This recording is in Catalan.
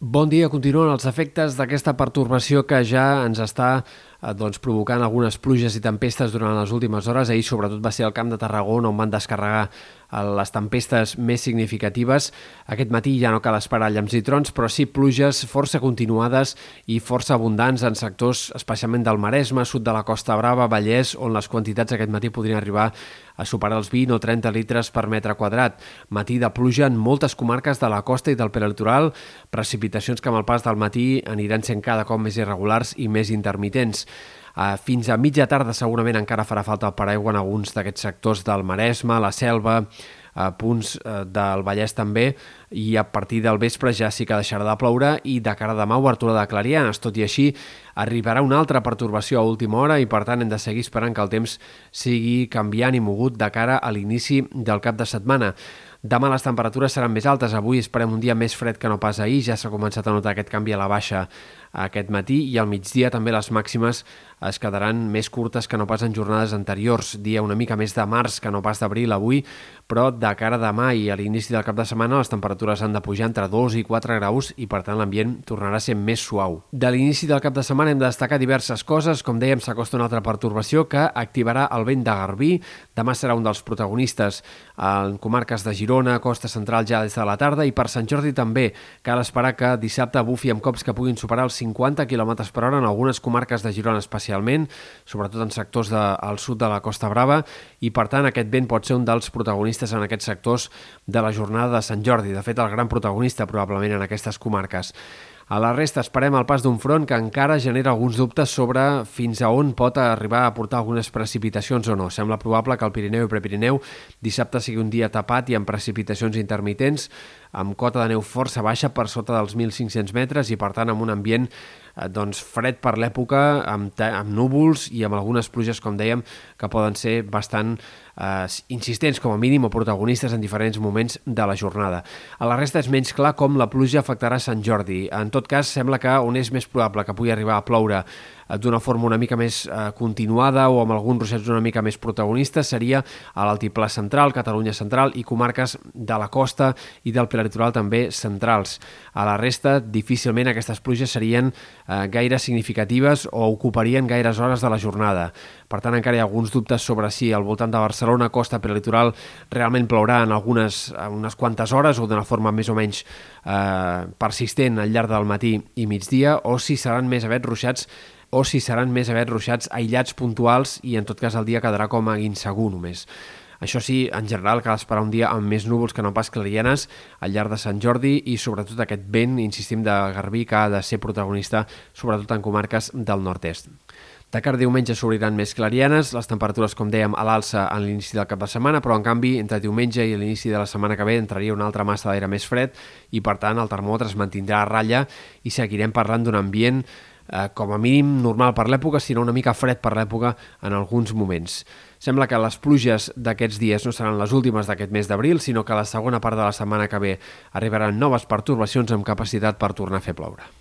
Bon dia, continuen els efectes d'aquesta pertorbació que ja ens està doncs, provocant algunes pluges i tempestes durant les últimes hores. Ahir sobretot va ser el camp de Tarragona on van descarregar eh, les tempestes més significatives. Aquest matí ja no cal esperar llamps i trons, però sí pluges força continuades i força abundants en sectors especialment del Maresme, sud de la Costa Brava, Vallès, on les quantitats aquest matí podrien arribar a superar els 20 o 30 litres per metre quadrat. Matí de pluja en moltes comarques de la costa i del prelitoral, precipitacions que amb el pas del matí aniran sent cada cop més irregulars i més intermitents. Uh, fins a mitja tarda segurament encara farà falta el paraigua en alguns d'aquests sectors del Maresme, la Selva, a punts eh, del Vallès també, i a partir del vespre ja sí que deixarà de ploure i de cara a demà obertura de clarianes. Tot i així, arribarà una altra pertorbació a última hora i per tant hem de seguir esperant que el temps sigui canviant i mogut de cara a l'inici del cap de setmana. Demà les temperatures seran més altes. Avui esperem un dia més fred que no pas ahir. Ja s'ha començat a notar aquest canvi a la baixa aquest matí i al migdia també les màximes es quedaran més curtes que no pas en jornades anteriors. Dia una mica més de març que no pas d'abril avui, però de cara a demà i a l'inici del cap de setmana les temperatures han de pujar entre 2 i 4 graus i per tant l'ambient tornarà a ser més suau. De l'inici del cap de setmana hem de destacar diverses coses. Com dèiem, s'acosta una altra pertorbació que activarà el vent de Garbí. Demà serà un dels protagonistes en comarques de Girona Costa Central ja des de la tarda i per Sant Jordi també. Cal esperar que dissabte bufi amb cops que puguin superar els 50 km per hora en algunes comarques de Girona especialment, sobretot en sectors de, al sud de la Costa Brava, i per tant aquest vent pot ser un dels protagonistes en aquests sectors de la jornada de Sant Jordi. De fet, el gran protagonista probablement en aquestes comarques. A la resta esperem el pas d'un front que encara genera alguns dubtes sobre fins a on pot arribar a portar algunes precipitacions o no. Sembla probable que el Pirineu i Prepirineu dissabte sigui un dia tapat i amb precipitacions intermitents, amb cota de neu força baixa per sota dels 1.500 metres i per tant amb un ambient doncs, fred per l'època, amb, amb núvols i amb algunes pluges, com dèiem, que poden ser bastant eh, insistents com a mínim o protagonistes en diferents moments de la jornada. A la resta és menys clar com la pluja afectarà Sant Jordi. En tot cas, sembla que on és més probable que pugui arribar a ploure eh, d'una forma una mica més eh, continuada o amb alguns ruixats una mica més protagonistes seria a l'altiplà central, Catalunya central i comarques de la costa i del prelitoral també centrals. A la resta, difícilment aquestes pluges serien eh, gaire significatives o ocuparien gaires hores de la jornada. Per tant, encara hi ha alguns dubtes sobre si al voltant de Barcelona, costa prelitoral, realment plourà en algunes unes quantes hores o d'una forma més o menys eh, persistent al llarg del matí i migdia o si seran més aviat ruixats o si seran més aviat ruixats aïllats puntuals i en tot cas el dia quedarà com a insegur només. Això sí, en general cal esperar un dia amb més núvols que no pas clarianes al llarg de Sant Jordi i sobretot aquest vent, insistim, de Garbí que ha de ser protagonista sobretot en comarques del nord-est. De cara diumenge s'obriran més clarianes, les temperatures, com dèiem, a l'alça en l'inici del cap de setmana, però en canvi, entre diumenge i l'inici de la setmana que ve entraria una altra massa d'aire més fred i, per tant, el termòmetre es mantindrà a ratlla i seguirem parlant d'un ambient eh, com a mínim normal per l'època, sinó una mica fred per l'època en alguns moments. Sembla que les pluges d'aquests dies no seran les últimes d'aquest mes d'abril, sinó que a la segona part de la setmana que ve arribaran noves pertorbacions amb capacitat per tornar a fer ploure.